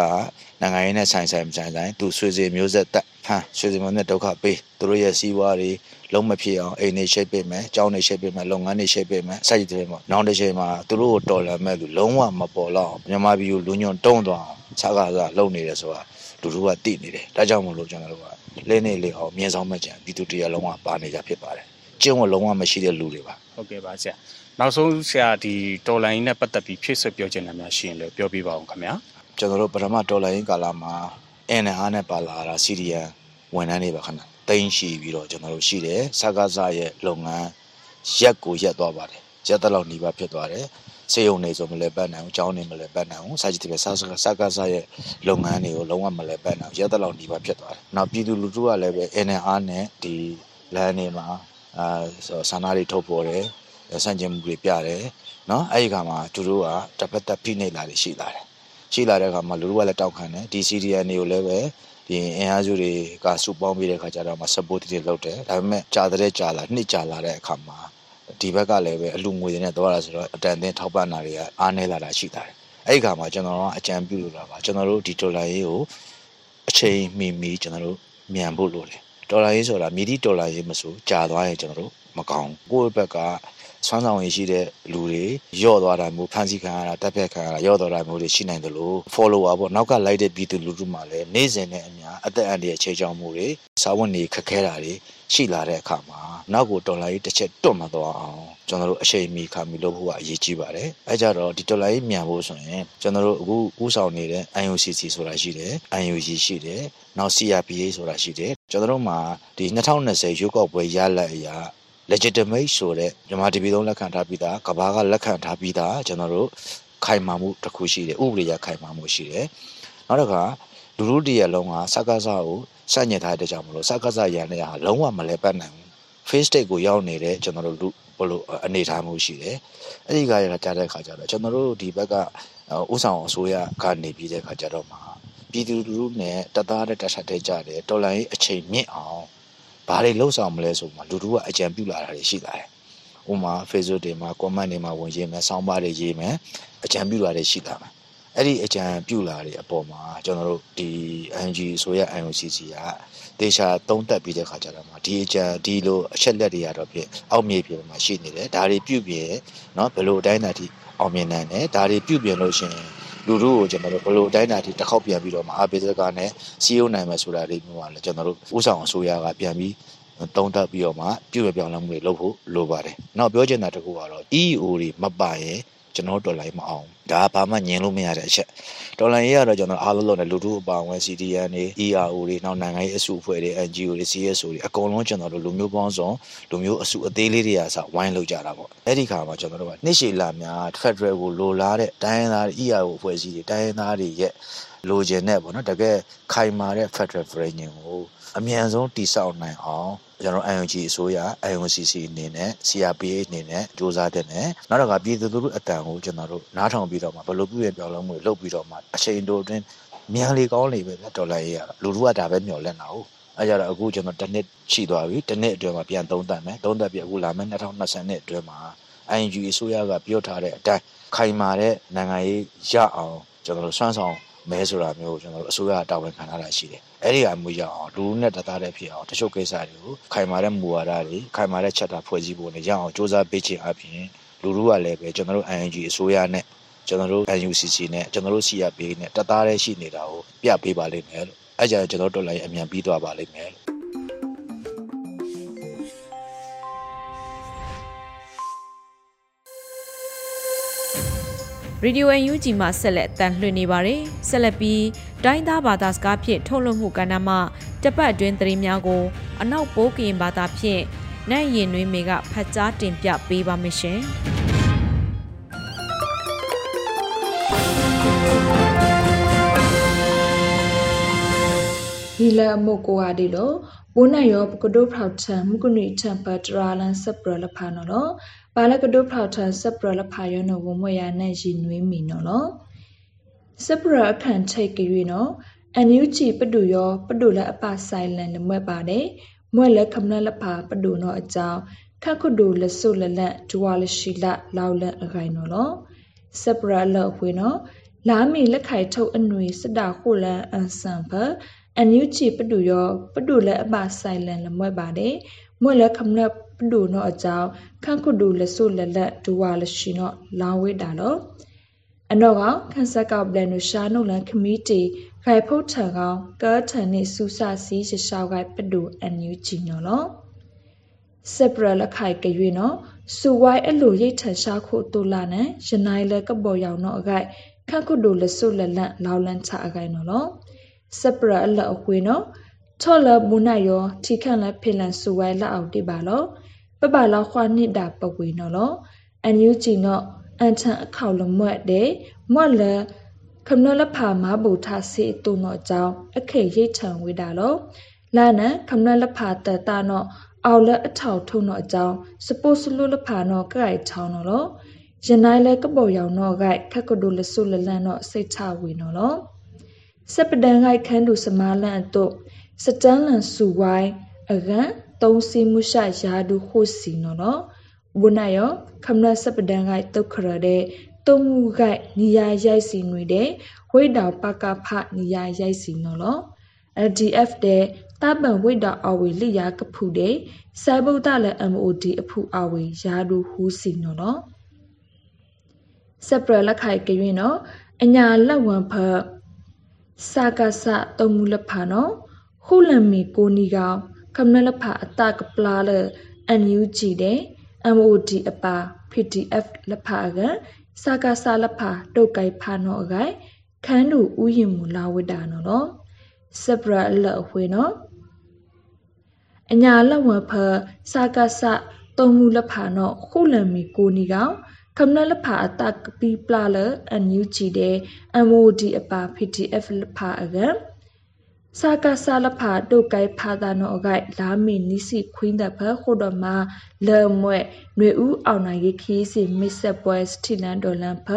နိုင်ငံရေးနဲ့ဆိုင်ဆိုင်မဆိုင်ဆိုင်သူဆွေစီမျိုးဆက်တက်ဟမ်ဆွေစီမျိုးနဲ့ဒုက္ခပေးသူတို့ရဲ့စီးပွားတွေလုံးမဖြစ်အောင်အိမ်နေရှိတ်ပေးမယ်ကြောင်းနေရှိတ်ပေးမယ်လုပ်ငန်းတွေရှိတ်ပေးမယ်စိုက်ကြည့်တယ်ပေါ့နောက်တစ်ချိန်မှာသူတို့ကိုတော်လှန်မဲ့သူလုံးဝမပေါ်တော့မြန်မာပြည်ကိုလူညွန့်တုံးသွားအောင်ခြားကားစားလုပ်နေတယ်ဆိုတာလူတို့ကသိနေတယ်ဒါကြောင့်မလို့ကျွန်တော်တို့က လဲနေလေအောင်မြင်းဆောင်မဲ့ကြံပြည်သူတရားလုံးဝပါနေကြဖြစ်ပါတယ်ကျင့်ဝတ်လုံးဝမရှိတဲ့လူတွေပါဟုတ်ကဲ့ပါဆရာနောက်ဆုံးဆရာဒီတော်လိုင်းနဲ့ပတ်သက်ပြီးဖြည့်ဆွတ်ပြောချင်တာများရှိရင်လည်းပြောပြပါအောင်ခင်ဗျာကျွန်တော်တို့ပထမဒေါ်လာရင်းကာလမှာ NR နဲ့ပါလာတာစီရီယန်ဝန်ထမ်းတွေပါခဏတိန်းရှိပြီးတော့ကျွန်တော်တို့ရှိတယ်စကားစားရဲ့လုပ်ငန်းရက်ကိုရက်သွားပါတယ်ရက်တက်လောက်နှီးပါဖြစ်သွားတယ် စေယုံနေဆိုမလဲပတ်နိုင်ဘူးကျောင်းနေမလဲပတ်နိုင်ဘူးစာကြည့်တယ်စာစကားစကားစရဲ့လုပ်ငန်းတွေကိုလုံးဝမလဲပတ်နိုင်ဘူးရက်တလောက်နေပါဖြစ်သွားတယ်။နောက်ပြည်သူလူထုကလည်းပဲ NNR နဲ့ဒီလမ်းတွေမှာအာဆန္ဒတွေထုတ်ပေါ်တယ်ဆန့်ကျင်မှုတွေပြတယ်နော်အဲ့ဒီခါမှာသူတို့ကတပတ်သက်ဖိနှိပ်လာတယ်ရှိလာတယ်ရှိလာတဲ့ခါမှာလူတို့ကလည်းတောက်ခံတယ်ဒီ CDN တွေကိုလည်းပဲဒီအင်အားစုတွေကစုပေါင်းပြီးတဲ့ခါကျတော့မှ support တွေလုပ်တယ်ဒါပေမဲ့ကြာတဲ့ကြာလာနှစ်ကြာလာတဲ့အခါမှာ ဒီဘက်ကလည်းပဲအလူငွေတွေနဲ့တော့လာဆိုတော့အတန်တင်ထောက်ပံ့တာတွေကအားနည်းလာတာရှိတာတယ်အဲ့ဒီခါမှာကျွန်တော်ကအကြံပြုလိုတာပါကျွန်တော်တို့ဒီဒေါ်လာရေးကိုအချိန်မီမီကျွန်တော်တို့မြန်ဖို့လိုတယ်ဒေါ်လာရေးဆိုတာမြည်သည့်ဒေါ်လာရေးမဆိုကြာသွားရင်ကျွန်တော်တို့မကောင်းကိုယ့်ဘက်ကဆွမ်းဆောင်ရည်ရှိတဲ့လူတွေယော့သွားတာမျိုးဖန်ဆီးခံရတာတပ်ဖြတ်ခံရတာယော့သွားတာမျိုးတွေရှိနိုင်တယ်လို့ follower ပေါ့နောက်ကလိုက်တဲ့ပြည်သူလူထုမှလည်းနေ့စဉ်နဲ့အများအသက်အန္တရာယ်ခြေချောင်မှုတွေစာဝတ်နေခက်ခဲတာတွေ ရှိလာတဲ့အခါမှာနောက်ကိုတော်လိုင်းတစ်ချက်တွတ်မသွားအောင်ကျွန်တော်တို့အချိန်မီခါမီလုပ်ဖို့ကအရေးကြီးပါတယ်အဲကြတော့ဒီတော်လိုင်းမြန်ဖို့ဆိုရင်ကျွန်တော်တို့အခုဥဆောင်နေတဲ့ IOCC ဆိုတာရှိတယ် IOG ရှိတယ်နောက် CRPA ဆိုတာရှိတယ်ကျွန်တော်တို့မှာဒီ2020ရွေးကောက်ပွဲရလဒ်အရာ legitimate ဆိုတဲ့မြန်မာတပြည်လုံးလက်ခံထားပြီးသားကဘာကလက်ခံထားပြီးသားကျွန်တော်တို့ခိုင်မာမှုတစ်ခုရှိတယ်ဥပဒေရခိုင်မာမှုရှိတယ်နောက်တစ်ခါ လူလူတရလုံးကစကားစားကိုစညင်ထားတဲ့ကြောင့်မလို့စကားစားရန်တဲ့ဟာလုံးဝမလဲပတ်နိုင်ဘူး face state ကိုရောက်နေတဲ့ကျွန်တော်တို့လူဘလို့အနေထားမှုရှိတယ်အဲ့ဒီကရတာကြားတဲ့ခါကျတော့ကျွန်တော်တို့ဒီဘက်ကဥဆောင်အစိုးရကနေပြီးတဲ့ခါကျတော့မှာပြည်သူလူထုနဲ့တသားတဲ့တတ်တဲ့ကြတယ်တော်လိုင်းအချိန်မြင့်အောင်ဘာတွေလှုပ်ဆောင်မလဲဆိုမှလူတို့ကအကြံပြုလာတာတွေရှိလာတယ်။ဥမာ Facebook တွေမှာ comment တွေမှာဝင်ရေးမယ်၊ဆောင်းပါးတွေရေးမယ်၊အကြံပြုလာတွေရှိလာမယ်။ အဲ့ဒီအကြံပြုလာတွေအပေါ်မှာကျွန်တော်တို့ဒီ NG ဆိုရ IOCC ကတေချာသုံးသက်ပြီးတဲ့ခါကျတော့မှဒီအကြံဒီလိုအချက်လက်တွေရတော့ဖြစ်အောက်မြေပြင်မှာရှိနေတယ်။ဒါတွေပြုပြင်เนาะဘယ်လိုအတိုင်းအတာထိအောင်မြင်နိုင်တယ်။ဒါတွေပြုပြင်လို့ရှိရင်လူတို့ကိုကျွန်တော်တို့ဘလို့အတိုင်းအတာထိတစ်ခေါက်ပြန်ပြီးတော့မှအာဘေစကနဲ့စီးရုံနိုင်မယ်ဆိုတာလေးမျိုးပါလေကျွန်တော်တို့ဥဆောင်အစိုးရကပြန်ပြီးတုံးတက်ပြီးတော့မှပြုရပြောင်းလဲမှုတွေလုပ်ဖို့လိုပါတယ်။နောက်ပြောချင်တာတခုကတော့ EO တွေမပါရင် ကျွန်တော်တော်လိုင်းမအောင်ဒါဘာမှညင်လို့မရတဲ့အချက်တော်လိုင်းရေးကတော့ကျွန်တော်အားလုံးလုံးနဲ့လူထုအပါအဝင် CDN တွေ ERO တွေနောက်နိုင်ငံရေးအစုအဖွဲ့တွေ NGO တွေ CSO တွေအကုန်လုံးကျွန်တော်တို့လူမျိုးပေါင်းစုံလူမျိုးအစုအသေးလေးတွေကစဝိုင်းလုပ်ကြတာပေါ့အဲ့ဒီခါမှာကျွန်တော်တို့ကနှစ်ရှည်လာများ Federal ကိုလိုလားတဲ့တိုင်းရင်းသား ERO အဖွဲ့အစည်းတွေတိုင်းရင်းသားတွေရဲ့လိုချင်တဲ့ပေါ့နော်တကယ်ခိုင်မာတဲ့ Federal Framing ကို အမြန်ဆုံးတည်ဆောက်နိုင်အောင်ကျွန်တော် IOG အစိုးရ IOCC အနေနဲ့ CRPA အနေနဲ့စ조사တဲ့နဲ့နောက်တော့ကပြည်သူလူထုအတန်ကိုကျွန်တော်တို့နားထောင်ပြီးတော့မှဘယ်လိုပြုရပြောင်းလဲမှုတွေလုပ်ပြီးတော့မှအချိန်တိုအတွင်းမြန်လေကောင်းလေပဲဒေါ်လာရေးရလူထုကဒါပဲမျှော်လင့်တာဟုတ်အဲကြတော့အခုကျွန်တော်တစ်နှစ်ရှိသွားပြီတစ်နှစ်အတွင်းမှာပြန်သုံးသပ်မယ်သုံးသပ်ပြီးအခုလာမယ့်2020နှစ်အတွင်းမှာ ING အစိုးရကပြောထားတဲ့အတိုင်းခိုင်မာတဲ့နိုင်ငံရေးရအောင်ကျွန်တော်တို့စွမ်းဆောင် မဲဆိုတာမျိုးကိုကျွန်တော်တို့အစိုးရတာဝန်ခံထားတာရှိတယ်။အဲ့ဒီအမျိုးရအောင်လူနဲ့တသားတည်းဖြစ်အောင်တချို့ကိစ္စတွေကိုခိုင်မာတဲ့မူဝါဒတွေခိုင်မာတဲ့ချက်တာဖွဲ့စည်းဖို့နဲ့ရအောင်စ조사ပေးခြင်းအပြင်လူလူကလည်းပဲကျွန်တော်တို့ ING အစိုးရနဲ့ကျွန်တော်တို့ NUCC နဲ့ကျွန်တော်တို့ CRP နဲ့တသားတည်းရှိနေတာကိုပြပေးပါလိမ့်မယ်လို့အဲ့ကြကျွန်တော်တို့တော်လိုင်းအမြန်ပြီးသွားပါလိမ့်မယ်လို့ ရေဒီယိုအန်ယူဂျီမှဆက်လက်တန်လှည့်နေပါတယ်ဆက်လက်ပြီးတိုင်းသားဘာသာစကားဖြင့်ထုတ်လွှင့်မှုကဏ္ဍမှတပတ်အတွင်းသတင်းများကို အနောက်ပိုးကရင်ဘာသာဖြင့်နိုင်ရင်နှွေးမေကဖတ်ကြားတင်ပြပေးပါမယ်ရှင်ဒီလအမကိုဟာဒီလိုဘုန်းနယောပကဒိုဖောက်ချံမကုနိချံပတရာလန်စပရလဖာနော် ပါလကဒုဖောက်ထဆပရလဖာယောနဝမွေရနဲ့ရင်နွေးမီနော်လောစပရအခန့်ချိတ်ကြွေနော်အန်ယူချီပဒူယောပဒူလက်အပဆိုင်လန်လမွဲ့ပါတယ်မွဲ့လက်ခမနလဖာပဒူနော်အကြောင်းခက်ခုဒူလဆုလလန့်ဒွာလရှိလလောက်လက်အခိုင်နော်လောစပရလောက်ဖွေနော်လာမီလက်ခိုင်ထုတ်အနွေစတာခုလန်အန်ဆန်ဖအန်ယူချီပဒူယောပဒူလက်အပဆိုင်လန်လမွဲ့ပါတယ်မွဲ့လက်ခမနပဒူနောအကြောင်း ခန့်ခုဒူလဆုလလက်ဒူဝါလရှိနောလောင်းဝိတာလောအနောကခန်းဆက်ကောက်ပလန်နုရှာနုလန်ခမီတီခိုင်ဖုတ်ထံကောင်ကားထန်နေစူဆာစီရှရှောက်ကိုက်ပဒူအန်ယူချီနော်လောစပရလခိုင်ကရွေနော်စူဝိုင်းအလိုရိတ်ထန်ရှာခုတူလာနန်ရနိုင်လကပေါ်ယောင်နော်အခိုက်ခန့်ခုဒူလဆုလလန့်လောင်းလန့်ချအခိုင်နော်လောစပရအလအခွေနော်ချော့လမူနိုင်ယောထိခန့်လဖိလန်စူဝိုင်းလက်အောင်တိပါလော ပပလာခွာနစ်တာပဝေနော်လောအန်ယူဂျီနော်အန်ချန်အခေါလမွတ်တဲ့မွတ်လခမနလဖာမဘူထားစီတူနော်ကြောင်းအခေရိတ်ထံဝေတာလောလာနန်ခမနလဖာတတနော်အောက်လက်အထောက်ထုံနော်အကြောင်းစပိုစလူလဖာနော်ကြိုက်ချောင်းနော်လောရနိုင်လဲကပေါ်ရောင်နော်ဂိုက်ခက်ကဒိုလဆုလလန်နော်စိတ်ချဝေနော်လောစပဒန်ဂိုက်ခန်းတူစမာလန်တို့စတန်လန်ဆူဝိုင်းအကန် သုံးစီမှုရှာယာဒူခုစီနော်နော်ဘုနာယောခမနစပဒန်ဂိုက်တုတ်ခရတဲ့တုံမှုဂိုက်နီယာရိုက်စီနွေတဲ့ဝိတောင်ပကဖနီယာရိုက်စီနော်လော LDF တဲ့တပံဝိတောင်အဝေလိယာကဖူတဲ့စိုဘုဒ္ဓလည်း MOD အဖူအဝေယာဒူဟူစီနော်လောစပရလက်ခိုင်ကရင်နော်အညာလက်ဝံဖတ်စာကဆတုံမူလဖာနော်ခုလံမီကိုနီကောင် ကမ္နလဖာအတကပလာလအန်ယူဂျီတဲ့ MOD အပါ PDF လဖာကစာကဆလဖာတုတ်ကိုင်ဖာနော်အကိုင်ခန်းတူဥယျင်မူလာဝိတာနော်နော်စပရလအဝေနော်အညာလဝဖစာကဆတုံမူလဖာနော်ခုလံမီကိုနီကောင်ကမ္နလဖာအတကပီပလာလအန်ယူဂျီတဲ့ MOD အပါ PDF လဖာအက စာကဆာလဖာတုတ်ကိုင်ဖာသာနောအကိုက်လာမီနိစီခွင်းတဲ့ဖခုဒမလေမွဲ့ຫນွေဦးအောင်နိုင်ခီးစီမစ်ဆက်ပွဲစတီလန်ဒေါ်လန်ဖ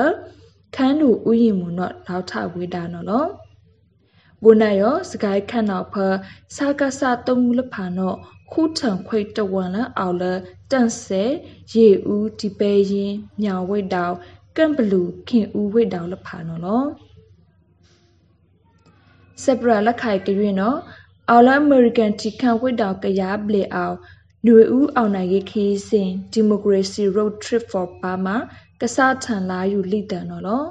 ခန်းတူဥယျင်မူနော့လောက်ထဝေးတာနော်လောဘုနာယောစကိုင်းခန့်နောက်ဖစာကဆာတုံးလဖာနော့ခုထံခွိတဝန်လအောင်လတန့်ဆဲရေဦးဒီပဲရင်မြောင်ဝိတ်တောင်ကန့်ဘလူခင်ဦးဝိတ်တောင်လဖာနော်လော စပရလက်ခိုင်ကရွင်နော်အော်လာအမေရိကန်တီခန့်ဝိတ်တောင်ကရားဘလေအောင်နွေဦးအောင်နိုင်ရေးခီးစဉ်ဒီမိုကရေစီ road trip for burma ကစားထန်လာယူလိတန်နော်လော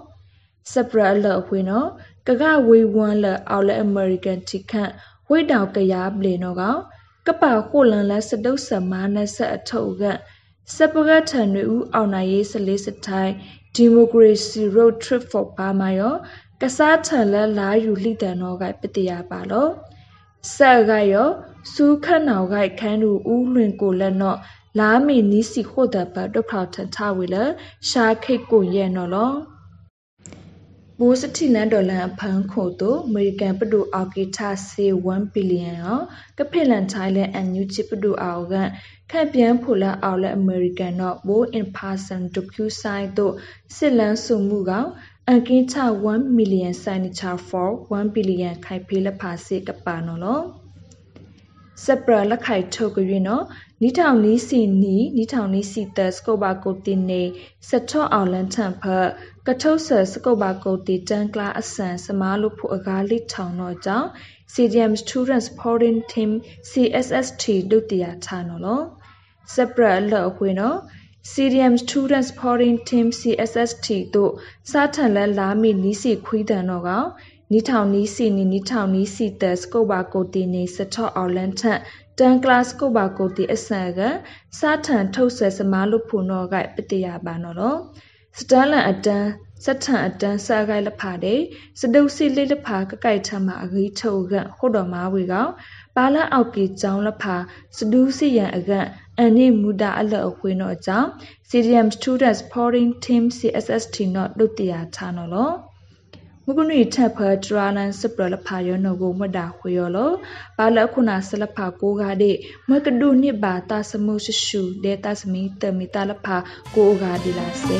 စပရလအဖွေနော်ကကဝေးဝွန်းလအော်လာအမေရိကန်တီခန့်ဝိတ်တောင်ကရားဘလေနော်ကောင်ကပခိုလန်လစတုဆမာနဆအထုပ်ကစပကထန်နွေဦးအောင်နိုင်ရေးစလေးစထိုင်းဒီမိုကရေစီ road trip for burma ရော ကစားထန်လက်လာယူလိတန်တော့ကပတရပါလောဆက်ကရောစူးခတ်နောက်ကခန်းသူဦးလွင်ကိုလက်တော့လာမီနီးစီခို့တဲ့ဘတ်ဒုဖောက်ထန်ထဝေလရှာခိတ်ကိုရဲ့နော်လောဘိုးစတိလန်ဒေါ်လာဖန်ခိုတိုအမေရိကန်ပဒူအော်ကီတာဆေ1ဘီလီယံရောကဖိလန်ထိုင်းလန်အန်ယူချီပဒူအောကခန့်ပြန်ဖိုလာအော်လက်အမေရိကန်တော့ဘိုး in person ဒုကျူဆိုင်တို့စစ်လန်းစုမှုကောင် အကင်းချ1 million signature for 1 billion ခိုင်ဖေးလက်ဖာစေကပါနော်လောစပရလက်ခိုင်ထုတ်ကြွနော်နီထောင်နီးစီနီနီထောင်နီးစီတစကုဘာကိုတင်နေစထော့အောင်လန်ထန်ဖကထုတ်ဆစကုဘာကိုတီတန်ကလာအဆန်စမားလို့ဖို့အကားလိထောင်တော့ကြောင့် CDM Student Supporting Team CSST ဒုတိယဌာနနော်စပရလက်အခွေနော် CDM Student Supporting Team CSST တို့စားထန်လက်လာမီနီးစီခွီးတန်တော့ကောင်နီထောင်နီးစီနီနီထောင်နီးစီတစကုဘာကိုတီနေစထော့အောင်လန်ထန်တန်ကလစကုဘာကိုတီအဆန်ကစားထန်ထုတ်ဆဲစမားလို့ဖုန်တော့ကပတရပါနော်လောစတန်လန်အတန်းစထန်အတန်းစာကိုက်လဖာတဲ့စဒုစီလေးလဖာကကိုက်ထမအဂီထုတ်ကဟိုတော်မာဝေကောင် ပါလာအောက်ကီကျောင်းလဖာစဒူးစီရန်အကအန်နိမူတာအလအခွေတော့ကြောင့် CDM Students Supporting Team CSST နော်ဒုတိယဌာနော်လောမကုနီထပ်ဖဒရာလန်စပရလဖာယောနကိုမဒါခွေယောလောဘာလခုနာဆလဖာကိုကားတဲ့မကဒုနိဘာတာစမှုရှရှုဒေတာစမီတမီတာလဖာကိုကားဒီလာစေ